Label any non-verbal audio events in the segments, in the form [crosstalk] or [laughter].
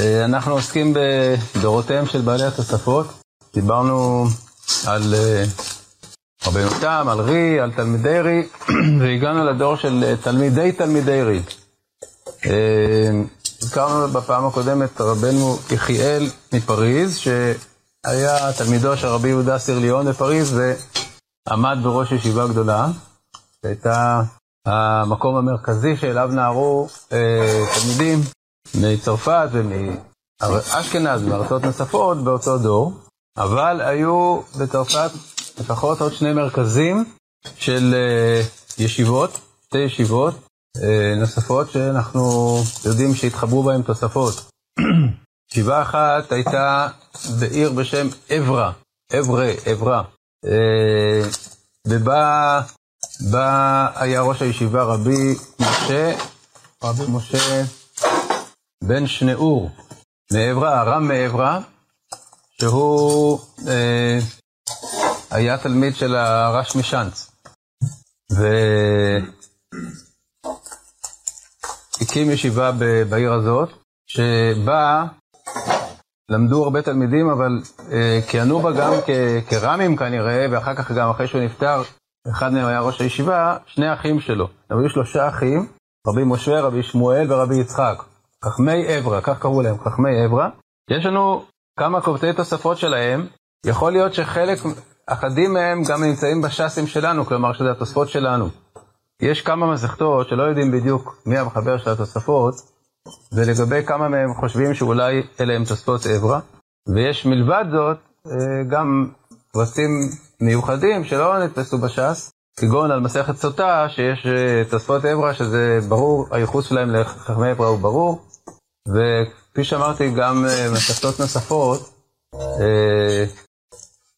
אה, אנחנו עוסקים בדורותיהם של בעלי התוספות. דיברנו על אה, רבנו תם, על רי, על תלמידי רי, [clears throat] והגענו לדור של אה, תלמידי תלמידי רי. הזכרנו בפעם הקודמת רבנו יחיאל מפריז, שהיה תלמידו של רבי יהודה סירליון בפריז ועמד בראש ישיבה גדולה, שהייתה המקום המרכזי שאליו נהרו תלמידים מצרפת ומאשכנז ומארצות נוספות באותו דור, אבל היו בצרפת לפחות עוד שני מרכזים של uh, ישיבות, שתי ישיבות uh, נוספות שאנחנו יודעים שהתחברו בהן תוספות. [clears throat] ישיבה אחת הייתה בעיר בשם אברה, אברה, אברה, uh, ובה בה היה ראש הישיבה רבי משה, רבי משה בן שנאור מעברה, ארם מעברה, שהוא אה, היה תלמיד של הרש משאנץ, והקים ישיבה בעיר הזאת, שבה למדו הרבה תלמידים, אבל אה, כיהנו בה גם כר"מים כנראה, ואחר כך גם אחרי שהוא נפטר, אחד מהם היה ראש הישיבה, שני אחים שלו. היו שלושה אחים, רבי משה, רבי שמואל ורבי יצחק. חכמי עברה, כך קראו להם, חכמי עברה. יש לנו כמה קובצי תוספות שלהם, יכול להיות שחלק, אחדים מהם גם נמצאים בש"סים שלנו, כלומר שזה התוספות שלנו. יש כמה מסכתות שלא יודעים בדיוק מי המחבר של התוספות, ולגבי כמה מהם חושבים שאולי אלה הם תוספות עברה, ויש מלבד זאת אה, גם קבצים מיוחדים שלא נתפסו בש"ס, כגון על מסכת סוטה, שיש אה, תוספות עברה, שזה ברור, הייחוס שלהם לחכמי עברה הוא ברור, וכפי שאמרתי, גם אה, מסכתות נוספות, אה,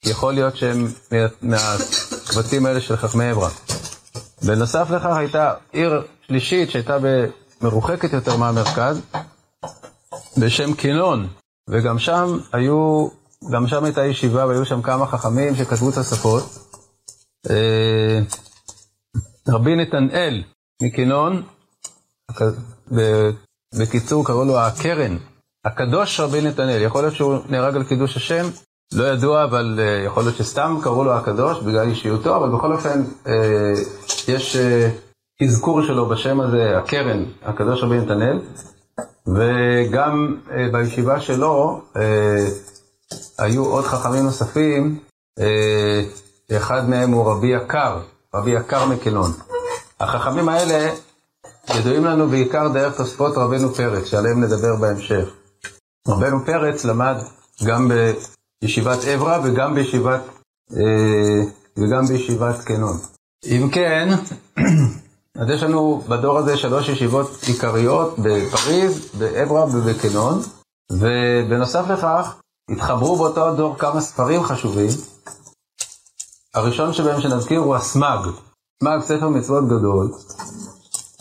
יכול להיות שהם מהקבצים האלה של חכמי עברה. בנוסף לכך הייתה עיר שלישית שהייתה מרוחקת יותר מהמרכז, בשם קינון, וגם שם היו, גם שם הייתה ישיבה והיו שם כמה חכמים שכתבו את השפות. אה, רבי נתנאל מקינון, בקיצור קראו לו הקרן, הקדוש רבי נתנאל, יכול להיות שהוא נהרג על קידוש השם, לא ידוע, אבל uh, יכול להיות שסתם קראו לו הקדוש בגלל אישיותו, אבל בכל אופן uh, יש uh, אזכור שלו בשם הזה, הקרן, הקדוש רבי נתנאל, וגם בישיבה שלו היו עוד חכמים נוספים, אחד מהם הוא רבי יקר, רבי יקר מקלון. החכמים האלה ידועים לנו בעיקר דרך תוספות רבנו פרץ, שעליהם נדבר בהמשך. רבנו פרץ למד גם בישיבת עברה וגם בישיבת, אה, וגם בישיבת קנון. אם כן, [clears throat] אז יש לנו בדור הזה שלוש ישיבות עיקריות בפריז, בעברה ובקנון, ובנוסף לכך, התחברו באותו דור כמה ספרים חשובים. הראשון שבהם שנזכיר הוא הסמ"ג, סמ"ג ספר מצוות גדול,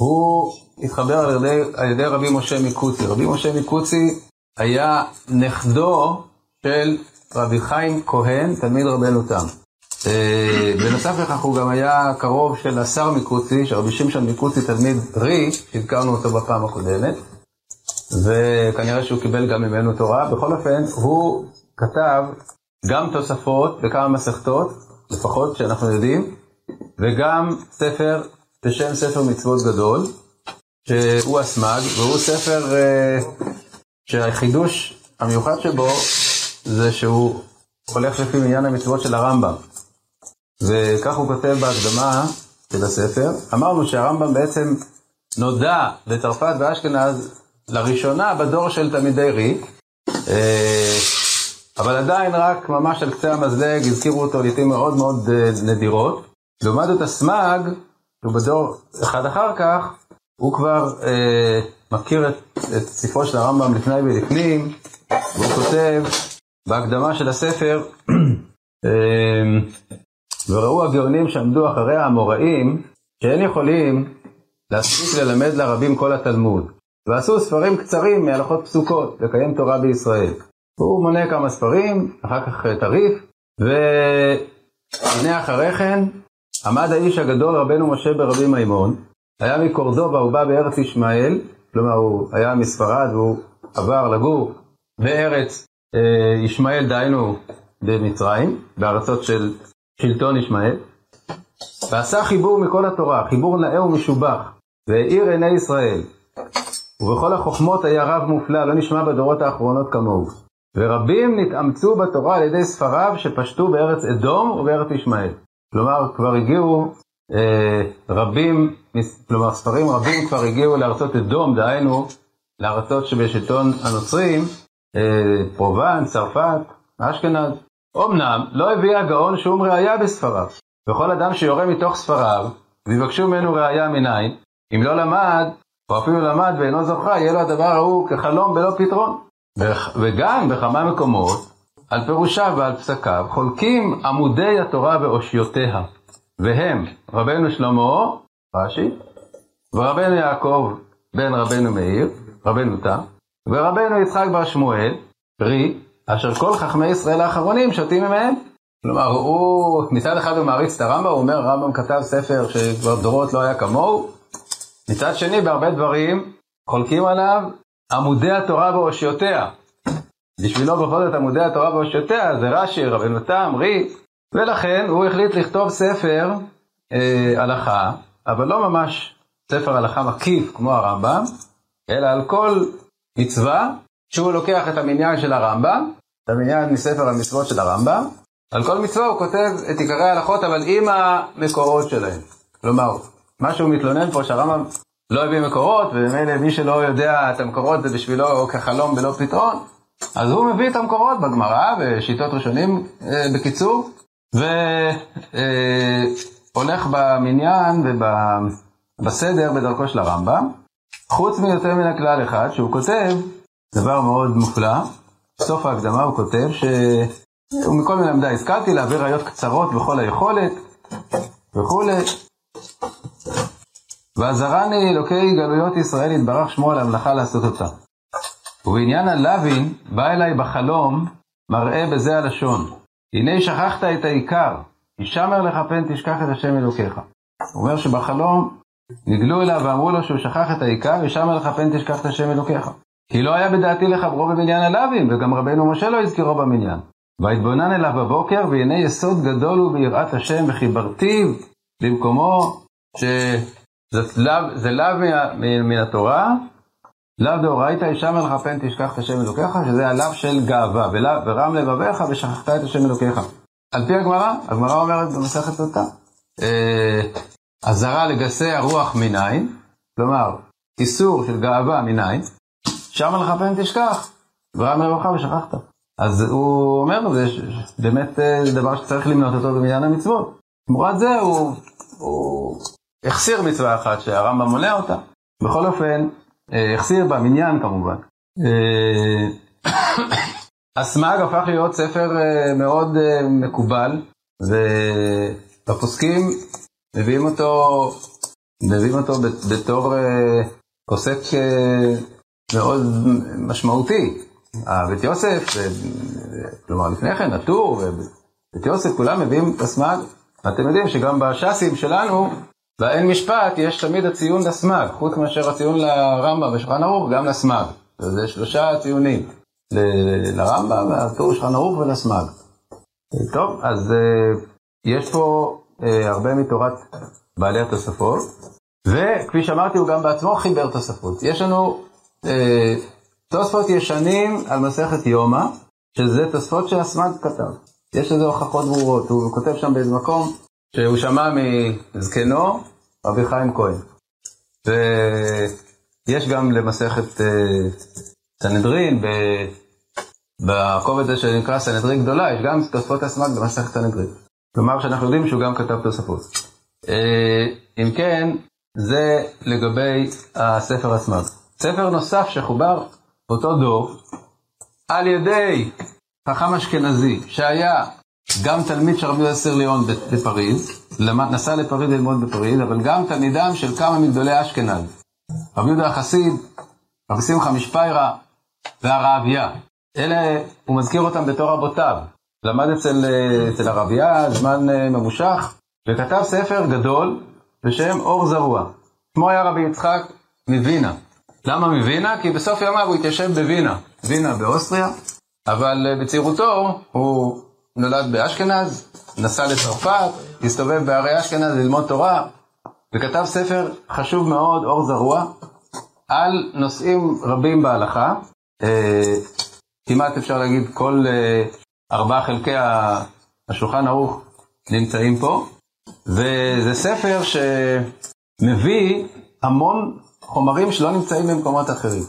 הוא התחבר על ידי, על ידי רבי משה מקוצי. רבי משה מקוצי היה נכדו של רבי חיים כהן, תלמיד רבנו תם. אה, בנוסף לכך הוא גם היה קרוב של השר מקוצי, שרבי שמשון מקוצי תלמיד רי, שהזכרנו אותו בפעם הקודמת, וכנראה שהוא קיבל גם ממנו תורה. בכל אופן, הוא כתב גם תוספות וכמה מסכתות, לפחות שאנחנו יודעים, וגם ספר בשם ספר מצוות גדול, שהוא הסמ"ג, והוא ספר uh, שהחידוש המיוחד שבו זה שהוא הולך לפי מניין המצוות של הרמב"ם. וכך הוא כותב בהקדמה של הספר. אמרנו שהרמב"ם בעצם נודע בצרפת ואשכנז לראשונה בדור של תלמידי רי, אה, אבל עדיין רק ממש על קצה המזלג הזכירו אותו לעיתים מאוד מאוד אה, נדירות. לעומת זאת הסמ"ג, ובדור אחד אחר כך, הוא כבר אה, מכיר את, את ספרו של הרמב"ם לפני ולפנים, והוא כותב בהקדמה של הספר, [clears throat] אה, וראו הגאונים שעמדו אחרי האמוראים, שאין יכולים להספיק ללמד לרבים כל התלמוד, ועשו ספרים קצרים מהלכות פסוקות, לקיים תורה בישראל. הוא מונה כמה ספרים, אחר כך טריף, והנה אחרי כן עמד האיש הגדול רבנו משה ברבי מימון, היה מקורדובה, הוא בא בארץ ישמעאל, כלומר הוא היה מספרד והוא עבר לגור בארץ אה, ישמעאל, דהיינו במצרים, בארצות של שלטון ישמעאל, ועשה חיבור מכל התורה, חיבור נאה ומשובח, והאיר עיני ישראל. ובכל החוכמות היה רב מופלא, לא נשמע בדורות האחרונות כמוהו. ורבים נתאמצו בתורה על ידי ספריו שפשטו בארץ אדום ובארץ ישמעאל. כלומר, כבר הגיעו אה, רבים, כלומר ספרים רבים כבר הגיעו לארצות אדום, דהיינו לארצות שבשלטון הנוצרים, אה, פרובנס, צרפת, אשכנז. אמנם לא הביא הגאון שום ראייה בספריו, וכל אדם שיורה מתוך ספריו, ויבקשו ממנו ראייה מניין, אם לא למד, או אפילו למד ואינו זוכה, יהיה לו הדבר ההוא כחלום בלא פתרון. וגם בכמה מקומות, על פירושיו ועל פסקיו, חולקים עמודי התורה ואושיותיה. והם רבנו שלמה, רש"י, ורבנו יעקב בן רבנו מאיר, רבנו תם, ורבנו יצחק בר שמואל, פרי, אשר כל חכמי ישראל האחרונים שותים ממהם. כלומר, הוא מצד אחד הוא מעריץ את הרמב"ם, הוא אומר, הרמב"ם כתב ספר שכבר דורות לא היה כמוהו, מצד שני, בהרבה דברים חולקים עליו עמודי התורה ואושיותיה. בשבילו בכל זאת עמודי התורה ואושיותיה זה רש"י, רבנו תם, רי, ולכן הוא החליט לכתוב ספר אה, הלכה, אבל לא ממש ספר הלכה מקיף כמו הרמב"ם, אלא על כל מצווה שהוא לוקח את המניין של הרמב"ם, את המניין מספר המצוות של הרמב"ם, על כל מצווה הוא כותב את עיקרי ההלכות, אבל עם המקורות שלהם. כלומר, מה שהוא מתלונן פה שהרמב"ם לא הביא מקורות, וממילא מי שלא יודע את המקורות זה בשבילו כחלום בלא פתרון, אז הוא מביא את המקורות בגמרא, בשיטות ראשונים אה, בקיצור, והולך במניין ובסדר בדרכו של הרמב"ם, חוץ מיותר מן הכלל אחד, שהוא כותב דבר מאוד מופלא, בסוף ההקדמה הוא כותב שהוא מכל מלמדי השכלתי להעביר ראיות קצרות בכל היכולת וכולי. ועזרני אלוקי גלויות ישראל יתברך שמו על המלאכה לעשות אותה. ובעניין הלווין בא אליי בחלום מראה בזה הלשון. הנה שכחת את העיקר, הישמר לך פן תשכח את השם אלוקיך. הוא אומר שבחלום נגלו אליו ואמרו לו שהוא שכח את העיקר, הישמר לך פן תשכח את השם אלוקיך. כי לא היה בדעתי לחברו במניין הלווים, וגם רבנו משה לא הזכירו במניין. ויתבונן אליו בבוקר, והנה יסוד גדול הוא ביראת השם, וחיברתיו למקומו, שזה לאו מן התורה, לאו דאורייתא ישם לך פן תשכח את השם אלוקיך, שזה הלאו של גאווה, ורם לבביך ושכחת את השם אלוקיך. על פי הגמרא, הגמרא אומרת במסכת אותה, אזהרה לגסי הרוח מניין, כלומר, איסור של גאווה מניין, שם לך פן תשכח, ורם לבביך ושכחת. אז הוא אומר, זה באמת אה, דבר שצריך למנות אותו במניין המצוות. תמורת זה הוא, הוא החסיר מצווה אחת שהרמב"ם מונה אותה. בכל אופן, אה, החסיר במניין כמובן. אה, הסמ"ג הפך להיות ספר אה, מאוד מקובל, והפוסקים מביאים אותו, מביאים אותו בתור עוסק מאוד משמעותי. בית יוסף, כלומר לפני כן, הטור ובית יוסף, כולם מביאים את הסמ"ג. ואתם יודעים שגם בש"סים שלנו, באין משפט יש תמיד הציון לסמ"ג, חוץ מאשר הציון לרמב"ם ושולחן ערוך, גם לסמ"ג. זה שלושה ציונים, לרמב"ם, והטור שולחן ערוך ולסמ"ג. טוב, אז uh, יש פה uh, הרבה מתורת בעלי התוספות, וכפי שאמרתי, הוא גם בעצמו חיבר תוספות. יש לנו uh, תוספות ישנים על מסכת יומא, שזה תוספות שהסמ"ג כתב. יש לזה הוכחות ברורות, הוא כותב שם באיזה מקום שהוא שמע מזקנו, רבי חיים כהן. ויש גם למסכת אה, סנהדרין, בקובץ הזה שנקרא סנהדרין גדולה, יש גם תוספות הסמ"ג במסכת סנהדרין. כלומר שאנחנו יודעים שהוא גם כתב תוספות. אה, אם כן, זה לגבי הספר הסמ"ג. ספר נוסף שחובר באותו דור, על ידי חכם אשכנזי, שהיה גם תלמיד של רבי יוסר ליאון בפריז, נסע לפריז ללמוד בפריז, אבל גם תלמידם של כמה מגדולי אשכנז. רבי יהודה החסיד, רבי שמחה משפיירה והרעביה. אלה, הוא מזכיר אותם בתור רבותיו. למד אצל, אצל הרעביה זמן אה, ממושך, וכתב ספר גדול בשם אור זרוע. שמו היה רבי יצחק מווינה. למה מווינה? כי בסוף ימיו הוא התיישב בווינה, וינה באוסטריה, אבל אה, בצעירותו הוא נולד באשכנז, נסע לצרפת, הסתובב בערי אשכנז ללמוד תורה, וכתב ספר חשוב מאוד, אור זרוע, על נושאים רבים בהלכה. אה, כמעט אפשר להגיד כל אה, ארבעה חלקי השולחן ערוך נמצאים פה, וזה ספר שמביא המון חומרים שלא נמצאים במקומות אחרים.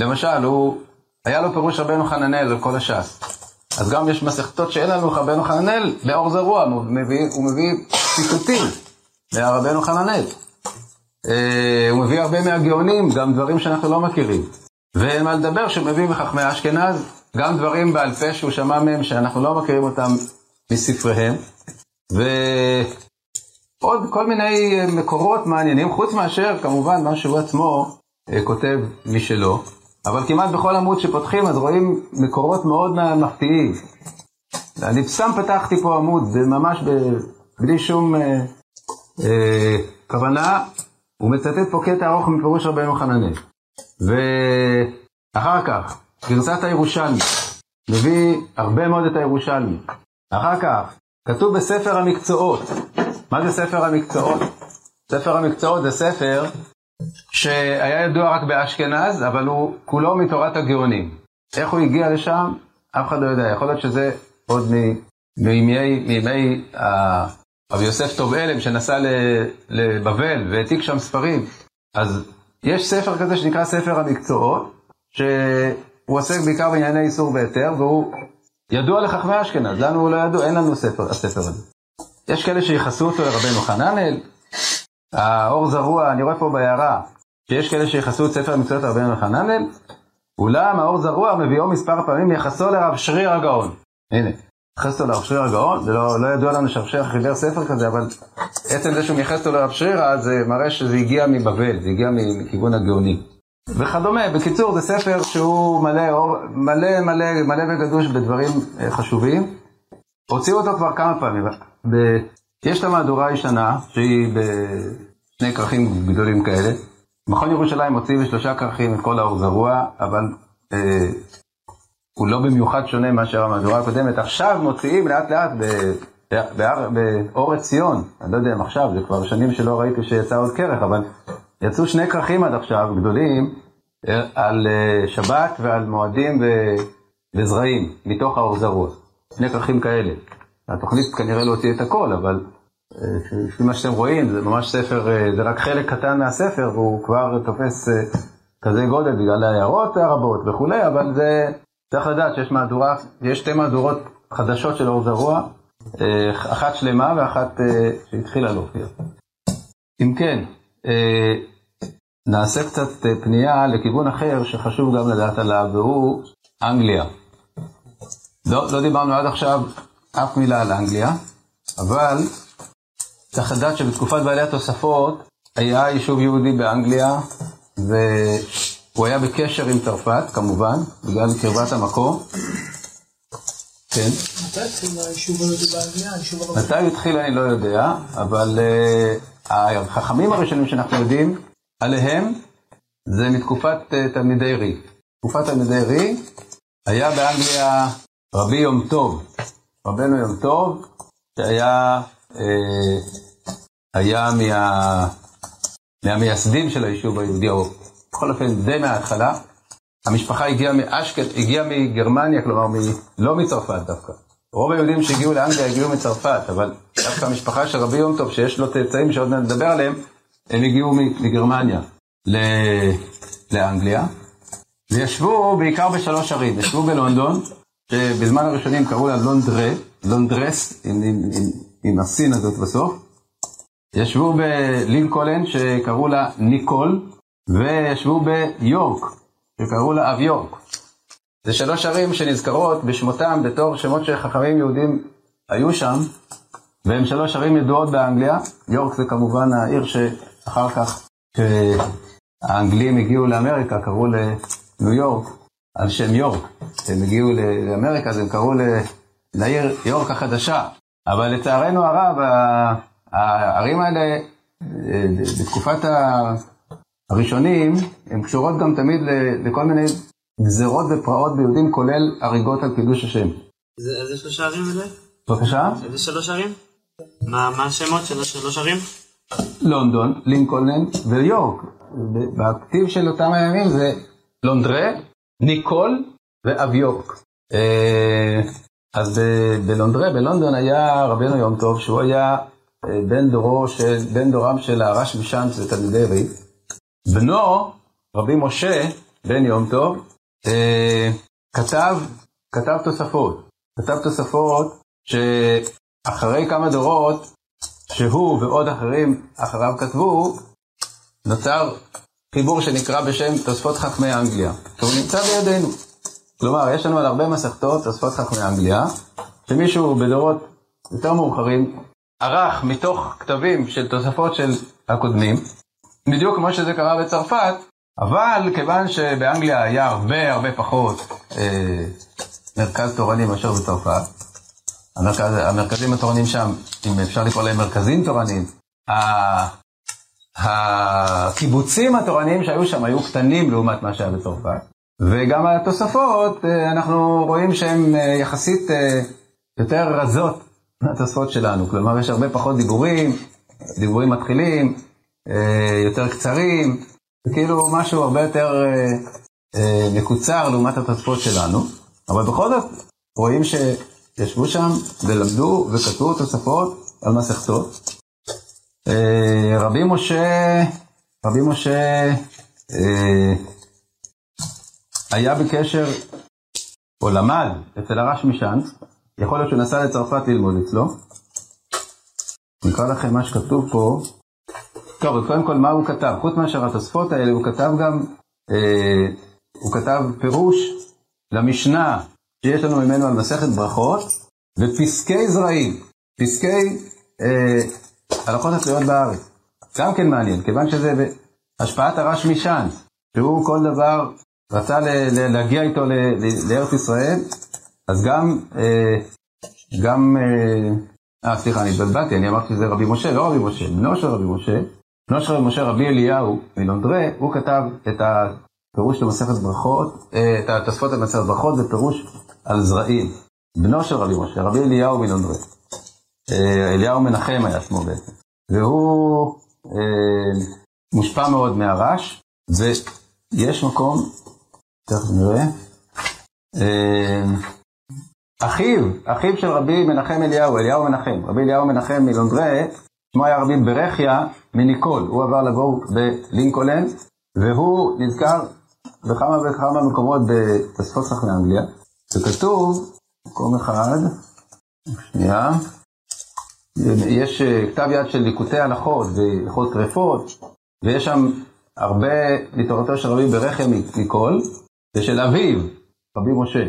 למשל, הוא, היה לו פירוש רבנו חננאל על כל הש"ס. אז גם יש מסכתות שאין לנו רבנו חננאל, לאור זרוע, הוא מביא, הוא מביא ציטוטים לרבנו חננאל. אה, הוא מביא הרבה מהגאונים, גם דברים שאנחנו לא מכירים. ואין מה לדבר שהוא מביא מחכמי אשכנז, גם דברים בעל פה שהוא שמע מהם שאנחנו לא מכירים אותם מספריהם. ועוד כל מיני מקורות מעניינים, חוץ מאשר כמובן מה שהוא עצמו אה, כותב משלו. אבל כמעט בכל עמוד שפותחים אז רואים מקורות מאוד מפתיעים. אני סתם פתחתי פה עמוד, ממש ב, בלי שום אה, אה, כוונה, הוא מצטט פה קטע ארוך מפירוש רבנו חננאל. ואחר כך, גרסת הירושלמי, מביא הרבה מאוד את הירושלמי. אחר כך, כתוב בספר המקצועות. מה זה ספר המקצועות? ספר המקצועות זה ספר שהיה ידוע רק באשכנז, אבל הוא כולו מתורת הגאונים. איך הוא הגיע לשם? אף אחד לא יודע. יכול להיות שזה עוד מימי, מימי רבי יוסף טוב אלם שנסע לבבל והעתיק שם ספרים. אז יש ספר כזה שנקרא ספר המקצועות, שהוא עוסק בעיקר בענייני איסור והיתר, והוא ידוע לחכמי אשכנז. לנו הוא לא ידוע, אין לנו ספר, הספר הזה. יש כאלה שייחסו אותו לרבנו חננאל, האור זרוע, אני רואה פה בהערה, שיש כאלה שיחסו את ספר המקצועות רבנו חננאל, אולם האור זרוע מביאו מספר פעמים יחסו לרב שריר הגאון. הנה, יחס אותו לרב שריר הגאון, זה לא, לא ידוע לנו שרב שריר חיבר ספר כזה, אבל עצם זה שהוא מייחס אותו לרב שרירא, זה מראה שזה הגיע מבבל, זה הגיע מכיוון הגאונים. וכדומה, בקיצור, זה ספר שהוא מלא, אור, מלא, מלא, מלא וגדוש בדברים אה, חשובים. הוציאו אותו כבר כמה פעמים. ב... יש את המהדורה הישנה, שהיא בשני כרכים גדולים כאלה. מכון ירושלים הוציא בשלושה כרכים את כל האור זרוע, אבל אה, הוא לא במיוחד שונה מאשר המהדורה הקודמת. עכשיו מוציאים לאט לאט באור עציון, אני לא יודע אם עכשיו, זה כבר שנים שלא ראיתי שיצא עוד כרך, אבל יצאו שני כרכים עד עכשיו, גדולים, אה, על אה, שבת ועל מועדים וזרעים, מתוך האור זרוע. שני כרכים כאלה. התוכנית כנראה לא הוציא את הכל, אבל אה, לפי מה שאתם רואים, זה ממש ספר, זה רק חלק קטן מהספר, והוא כבר תופס כזה גודל בגלל ההערות הרבות וכולי, אבל זה, צריך לדעת שיש מהדורה, יש שתי מהדורות חדשות של אור זרוע, אחת שלמה ואחת שהתחילה להופיע. אם כן, נעשה קצת פנייה לכיוון אחר שחשוב גם לדעת עליו, והוא אנגליה. לא, לא דיברנו עד עכשיו אף מילה על אנגליה, אבל צריך לדעת שבתקופת בעלי התוספות היה יישוב יהודי באנגליה, והוא היה בקשר עם צרפת, כמובן, בגלל קרבת המקום. כן. מתי התחיל היישוב היהודי באנגליה? מתי הוא התחיל אני לא יודע, אבל uh, החכמים הראשונים שאנחנו יודעים עליהם זה מתקופת uh, תלמידי רי. תקופת תלמידי רי היה באנגליה רבי יום טוב, רבנו יום טוב, שהיה uh, היה מה, מהמייסדים של היישוב היהודי, או בכל אופן די מההתחלה. המשפחה הגיעה מאשקל, הגיעה מגרמניה, כלומר מ, לא מצרפת דווקא. רוב היהודים שהגיעו לאנגליה הגיעו מצרפת, אבל דווקא המשפחה של רבי יום טוב, שיש לו צאצאים שעוד נדבר עליהם, הם הגיעו מגרמניה לאנגליה, וישבו בעיקר בשלוש ערים. ישבו בלונדון, שבזמן הראשונים קראו לה לונדרה, לונדרס, עם, עם, עם, עם הסין הזאת בסוף. ישבו בלינקולן, שקראו לה ניקול, וישבו ביורק, שקראו לה אב יורק. זה שלוש ערים שנזכרות בשמותם בתור שמות של חכמים יהודים היו שם, והם שלוש ערים ידועות באנגליה. יורק זה כמובן העיר שאחר כך, כשהאנגלים הגיעו לאמריקה, קראו לניו יורק על שם יורק. הם הגיעו לאמריקה, אז הם קראו לעיר יורק החדשה. אבל לצערנו הרב, הערים האלה, בתקופת הראשונים, הן קשורות גם תמיד לכל מיני גזרות ופרעות ביהודים, כולל הריגות על קידוש השם. איזה שלושה ערים אלה? בבקשה? איזה שלוש ערים? מה השמות של השלוש ערים? לונדון, לינקולן ויורק. בכתיב של אותם הימים זה לונדרה, ניקול ואביורק. אה, אז בלונדרה, בלונדון היה רבנו יום טוב, שהוא היה אה, בן דורו של, בן דורם של הרש משאנץ ותלמידי ריב. בנו, רבי משה, בן יום טוב, אה, כתב, כתב תוספות. כתב תוספות שאחרי כמה דורות, שהוא ועוד אחרים אחריו כתבו, נוצר חיבור שנקרא בשם תוספות חכמי אנגליה, שהוא נמצא בידינו. כלומר, יש לנו על הרבה מסכתות תוספות חכמי אנגליה, שמישהו בדורות יותר מאוחרים ערך מתוך כתבים של תוספות של הקודמים, בדיוק כמו שזה קרה בצרפת, אבל כיוון שבאנגליה היה הרבה הרבה פחות אה, מרכז תורני מאשר בצרפת, המרכז, המרכזים התורניים שם, אם אפשר לקרוא להם מרכזים תורניים, הקיבוצים התורניים שהיו שם היו קטנים לעומת מה שהיה בצרפת, וגם התוספות, אה, אנחנו רואים שהן אה, יחסית אה, יותר רזות מהתוספות שלנו, כלומר יש הרבה פחות דיבורים, דיבורים מתחילים, יותר קצרים, זה כאילו משהו הרבה יותר מקוצר לעומת התוספות שלנו, אבל בכל זאת רואים שישבו שם ולמדו וכתבו תוספות על מסכתות. רבי משה, רבי משה היה בקשר, או למד אצל הרש משאנץ, יכול להיות שהוא נסע לצרפת ללמוד אצלו. נקרא לכם מה שכתוב פה. טוב, קודם כל מה הוא כתב? חוץ מאשר התוספות האלה, הוא כתב גם, אה, הוא כתב פירוש למשנה שיש לנו ממנו על מסכת ברכות, ופסקי זרעים, פסקי אה, הלכות התלויות בארץ. גם כן מעניין, כיוון שזה בהשפעת הרש משאנץ, שהוא כל דבר רצה להגיע איתו לארץ ישראל, אז גם, אה, גם, אה, אה, סליחה, אני התבלבלתי, אני אמרתי שזה רבי משה, לא רבי משה, בנו של רבי משה, בנו של רבי משה, רבי אליהו מלונדרה, הוא כתב את הפירוש למסכת ברכות, אה, את התוספות למסכת ברכות, זה פירוש על זרעים. בנו של רבי משה, רבי אליהו מלונדרה. אליהו מנחם היה שמו בעצם. והוא מושפע מאוד מהרש, ויש מקום תכף נראה. אמ, אחיו, אחיו של רבי מנחם אליהו, אליהו מנחם, רבי אליהו מנחם מלונדרה, שמו היה רבי ברכיה מניקול, הוא עבר לגור בלינקולן, והוא נזכר בכמה וכמה מקומות בתוספות חכמי אנגליה, וכתוב, מקום אחד, שנייה, יש אה, כתב יד של ליקוטי הלכות והלכות טרפות, ויש שם הרבה מתורתו של רבי ברכיה מניקול, זה של אביו, רבי משה.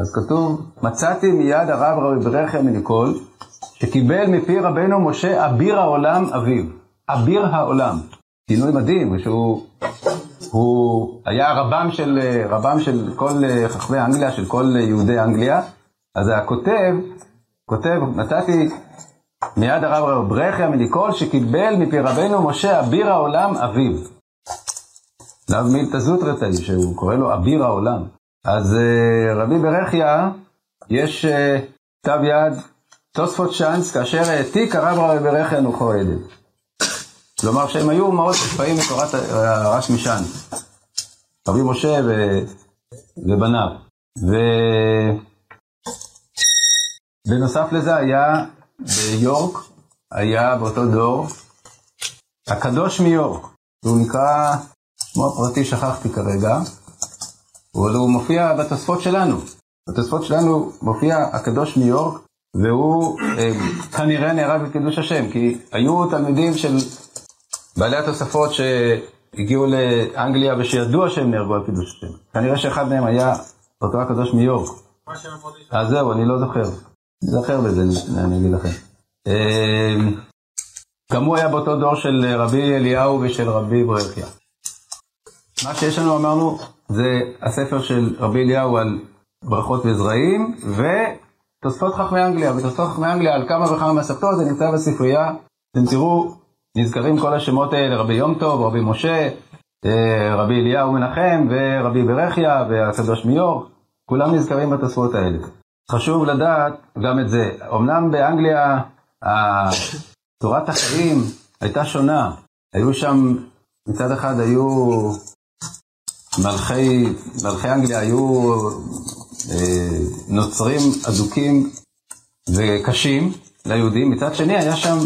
אז כתוב, מצאתי מיד הרב רבי ברכיה מניקול, שקיבל מפי רבנו משה אביר העולם אביו. אביר העולם. כינוי מדהים, שהוא הוא היה רבם של, רבם של כל חכמי אנגליה, של כל יהודי אנגליה. אז הכותב, כותב, נתתי מיד הרב רבי ברכיה מניקול, שקיבל מפי רבנו משה אביר העולם אביו. לאו מילתא זוטרתא, שהוא קורא לו אביר העולם. אז אה, רבי ברכיה, יש אה, כתב יד, תוספות צ'אנס, כאשר העתיק הרב רבי ברכיה נוחו עדן. כלומר שהם היו מאוד מושפעים מתורת הרש משאן, רבי משה ו... ובניו. ובנוסף לזה היה ביורק, היה באותו דור, הקדוש מיורק, הוא נקרא שמו הפרטי שכחתי כרגע, אבל הוא מופיע בתוספות שלנו. בתוספות שלנו מופיע הקדוש ניו יורק, והוא אה, כנראה נהרג בקידוש השם, כי היו תלמידים של בעלי התוספות שהגיעו לאנגליה ושידוע שהם נהרגו על קידוש השם. כנראה שאחד מהם היה אותו הקדוש ניו יורק. אז זהו, אני לא זוכר. אני זוכר בזה, אני אגיד לכם. אה, גם הוא היה באותו דור של רבי אליהו ושל רבי ברכיה. מה שיש לנו, אמרנו, זה הספר של רבי אליהו על ברכות וזרעים, ותוספות חכמי אנגליה. ותוספות חכמי אנגליה על כמה וכמה מסכתות, זה נמצא בספרייה. אתם תראו, נזכרים כל השמות האלה, רבי יום טוב, רבי משה, אה, רבי אליהו מנחם ורבי ברכיה והקדוש מיור, כולם נזכרים בתוספות האלה. חשוב לדעת גם את זה. אמנם באנגליה צורת החיים הייתה שונה. היו שם, מצד אחד היו מלכי, מלכי אנגליה היו אה, נוצרים אדוקים וקשים ליהודים, מצד שני היה שם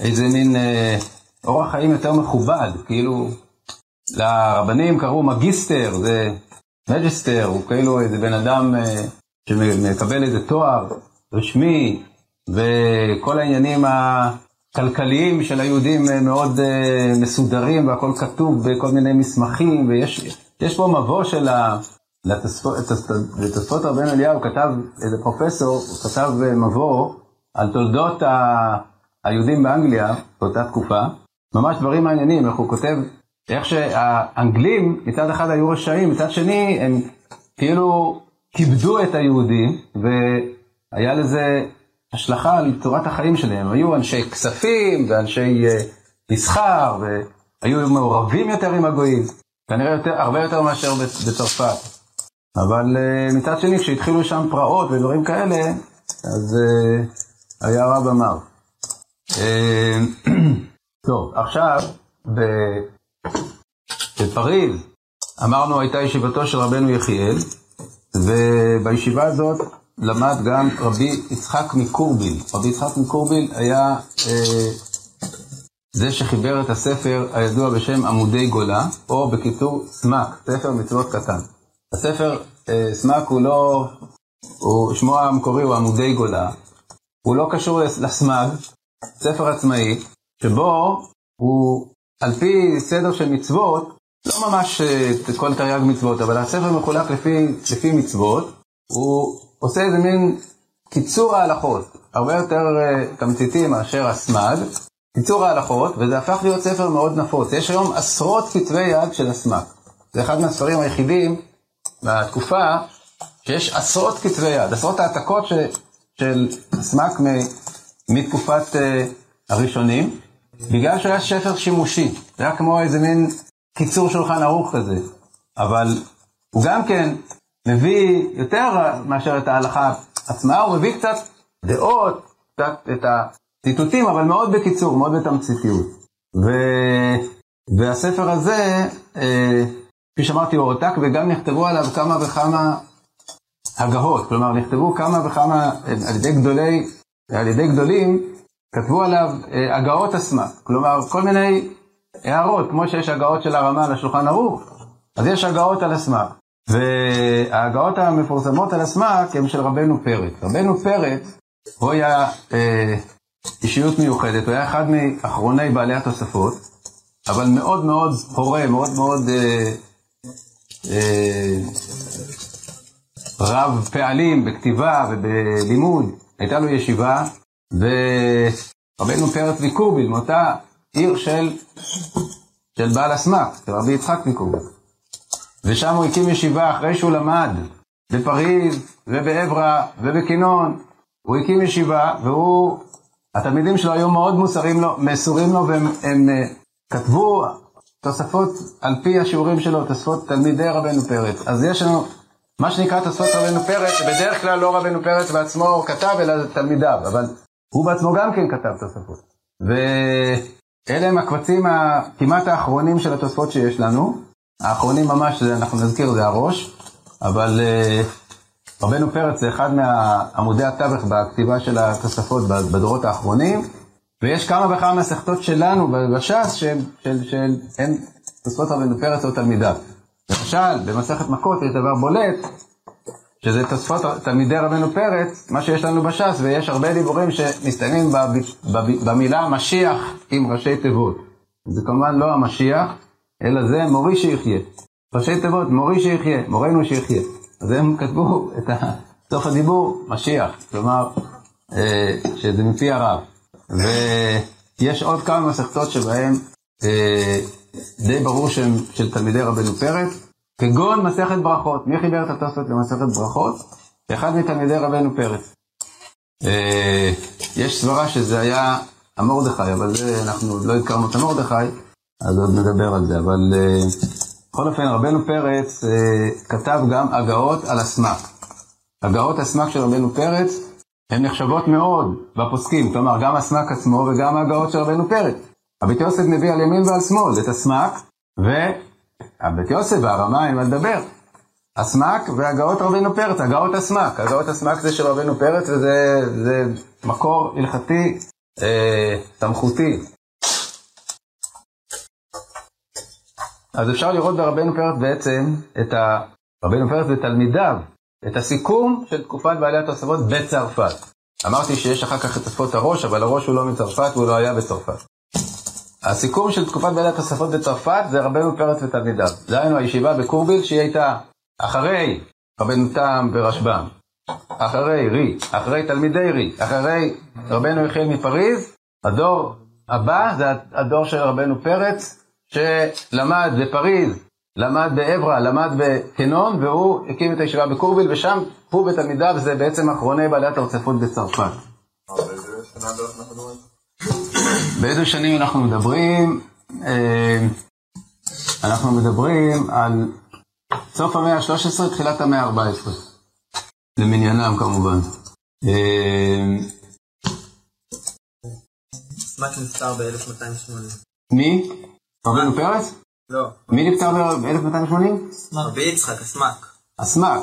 איזה מין אה, אורח חיים יותר מכובד, כאילו לרבנים קראו מגיסטר, זה מג'סטר, הוא כאילו איזה בן אדם אה, שמקבל איזה תואר רשמי, וכל העניינים הכלכליים של היהודים מאוד אה, מסודרים, והכל כתוב בכל מיני מסמכים, ויש פה מבוא של ה... לתוספות רבנו אליהו כתב, איזה פרופסור, הוא כתב מבוא על תולדות ה... היהודים באנגליה באותה תקופה, ממש דברים מעניינים, איך הוא כותב, איך שהאנגלים מצד אחד היו רשעים, מצד שני הם כאילו כיבדו את היהודים, והיה לזה השלכה על צורת החיים שלהם. היו אנשי כספים ואנשי uh, מסחר, והיו מעורבים יותר עם הגויים, כנראה יותר, הרבה יותר מאשר בצרפת. אבל uh, מצד שני, כשהתחילו שם פרעות ודברים כאלה, אז uh, היה במר. Uh, [clears throat] טוב, עכשיו, בפריז, אמרנו הייתה ישיבתו של רבנו יחיאל, ובישיבה הזאת למד גם רבי יצחק מקורביל. רבי יצחק מקורביל היה אה, זה שחיבר את הספר הידוע בשם עמודי גולה, או בקיצור סמ"ק, ספר מצוות קטן. הספר אה, סמ"ק הוא לא, הוא, שמו המקורי הוא עמודי גולה, הוא לא קשור לסמ"ג, ספר עצמאי, שבו הוא על פי סדר של מצוות, לא ממש אה, כל תרי"ג מצוות, אבל הספר מחולק לפי, לפי מצוות, הוא עושה איזה מין קיצור ההלכות, הרבה יותר uh, תמציתי מאשר הסמ"ג, קיצור ההלכות, וזה הפך להיות ספר מאוד נפוץ. יש היום עשרות כתבי יד של הסמ"ג. זה אחד מהספרים היחידים מהתקופה שיש עשרות כתבי יד, עשרות העתקות ש, של הסמ"ג מתקופת uh, הראשונים, בגלל שהיה ספר שימושי. זה היה כמו איזה מין קיצור שולחן ערוך כזה. אבל הוא גם כן מביא יותר מאשר את ההלכה עצמה, הוא מביא קצת דעות, קצת את הציטוטים, אבל מאוד בקיצור, מאוד בתמציתיות. ו... והספר הזה, אה, שאמרתי, הוא הועתק וגם נכתבו עליו כמה וכמה הגהות, כלומר נכתבו כמה וכמה, על ידי גדולי, על ידי גדולים, כתבו עליו אה, הגהות עצמה, כלומר כל מיני הערות, כמו שיש הגהות של הרמה לשולחן ערוך, אז יש הגהות על הסמ"ק. וההגאות המפורסמות על הסמ"ק הן של רבנו פרץ. רבנו פרץ, הוא היה אה, אישיות מיוחדת, הוא היה אחד מאחרוני בעלי התוספות, אבל מאוד מאוד פורה, מאוד מאוד אה, אה, רב פעלים בכתיבה ובלימוד. הייתה לו ישיבה, ורבנו פרץ מקורביל, מאותה עיר של, של בעל הסמ"ק, של רבי יצחק מקורביל. ושם הוא הקים ישיבה אחרי שהוא למד בפריז ובעברה ובקינון. הוא הקים ישיבה, והוא, התלמידים שלו היו מאוד מוסרים לו, מסורים לו, והם הם, uh, כתבו תוספות על פי השיעורים שלו, תוספות תלמידי רבנו פרץ. אז יש לנו מה שנקרא תוספות רבנו פרץ, בדרך כלל לא רבנו פרץ בעצמו כתב, אלא תלמידיו, אבל הוא בעצמו גם כן כתב תוספות. ואלה הם הקבצים הכמעט האחרונים של התוספות שיש לנו. האחרונים ממש, אנחנו נזכיר, זה הראש, אבל uh, רבנו פרץ זה אחד מעמודי התווך בכתיבה של התוספות בדורות האחרונים, ויש כמה וכמה מסכתות שלנו בש"ס שהן תוספות רבנו פרץ או תלמידיו. למשל, במסכת מכות יש דבר בולט, שזה תוספות תלמידי רבנו פרץ, מה שיש לנו בש"ס, ויש הרבה דיבורים שמסתיימים במילה משיח עם ראשי תיבות. זה כמובן לא המשיח, אלא זה מורי שיחיה. ראשי תיבות, מורי שיחיה, מורנו שיחיה. אז הם כתבו את סוף הדיבור, משיח, כלומר, אה, שזה מפי הרב. ויש עוד כמה מסכתות שבהן אה, די ברור שהם של תלמידי רבנו פרץ, כגון מסכת ברכות. מי חיבר את התוספות למסכת ברכות? אחד מתלמידי רבנו פרץ. אה, יש סברה שזה היה המורדכי, אבל זה, אנחנו לא הזכרנו את המורדכי, אז עוד נדבר על זה, אבל אה, בכל אופן רבנו פרץ אה, כתב גם הגאות על הסמ"ק. הגאות הסמ"ק של רבנו פרץ הן נחשבות מאוד בפוסקים, כלומר גם הסמ"ק עצמו וגם ההגאות של רבנו פרץ. הבית יוסף מביא על ימין ועל שמאל את הסמ"ק, והבית יוסף והרמה אין מה לדבר. הסמ"ק והגאות רבנו פרץ, הגאות הסמ"ק, הגאות הסמ"ק זה של רבנו פרץ וזה זה מקור הלכתי אה, סמכותי. אז אפשר לראות ברבנו פרץ בעצם את ה... רבנו פרץ ותלמידיו, את הסיכום של תקופת בעלי התוספות בצרפת. אמרתי שיש אחר כך את תוספות הראש, אבל הראש הוא לא מצרפת והוא לא היה בצרפת. הסיכום של תקופת בעלי התוספות בצרפת זה רבנו פרץ ותלמידיו. דהיינו הישיבה בקורביל שהיא הייתה אחרי רבנו תם ורשב"ם, אחרי רי, אחרי תלמידי רי, אחרי רבנו יחיאל מפריז, הדור הבא זה הדור של רבנו פרץ, שלמד בפריז, למד בעברה, למד בקנון, והוא הקים את הישיבה בקורביל, ושם הוא ותלמידיו זה בעצם אחרוני בעלי התרצפות בצרפת. באיזה שנים אנחנו מדברים? אה, אנחנו מדברים על סוף המאה ה-13, תחילת המאה ה-14. למניינם כמובן. אה, סמק נפטר ב-1280. מי? רבנו פרץ? לא. מי נפטר ב-1280? רבי יצחק, הסמק. הסמ"ק.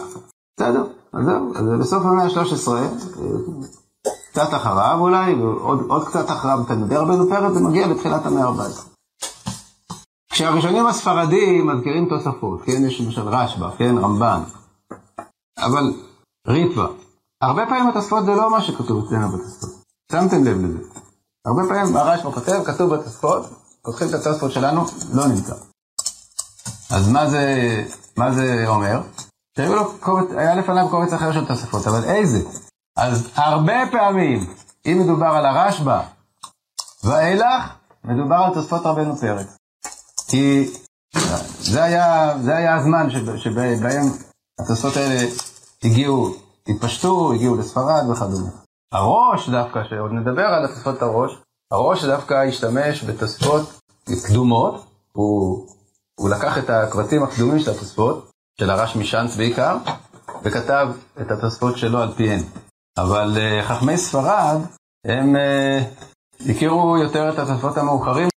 בסדר, אז זהו, אז בסוף המאה ה-13, קצת אחריו אולי, ועוד עוד קצת אחריו תלמידי רבנו פרץ, זה מגיע לתחילת המאה ה-14. כשהראשונים הספרדים מזכירים תוספות, כן, יש למשל רשב"א, כן, רמב"ן, אבל ריטב"א, הרבה פעמים התוספות זה לא מה שכתוב אצלנו בתוספות, שמתם לב לזה. הרבה פעמים הרשב"א כותב, כתוב בתוספות, פותחים את התוספות שלנו, לא נמצא. אז מה זה, מה זה אומר? שהיו לו קובץ, היה לפניו קובץ אחר של תוספות, אבל איזה? אז הרבה פעמים, אם מדובר על הרשב"א ואילך, מדובר על תוספות רבנו פרץ. כי זה היה, זה היה הזמן שב, שבהם התוספות האלה הגיעו, התפשטו, הגיעו לספרד וכדומה. הראש דווקא, שעוד נדבר על התוספות הראש, הראש דווקא השתמש בתוספות קדומות, הוא, הוא לקח את הקבצים הקדומים של התוספות, של הרש משאנץ בעיקר, וכתב את התוספות שלו על פיהן. אבל uh, חכמי ספרד, הם uh, הכירו יותר את התוספות המאוחרים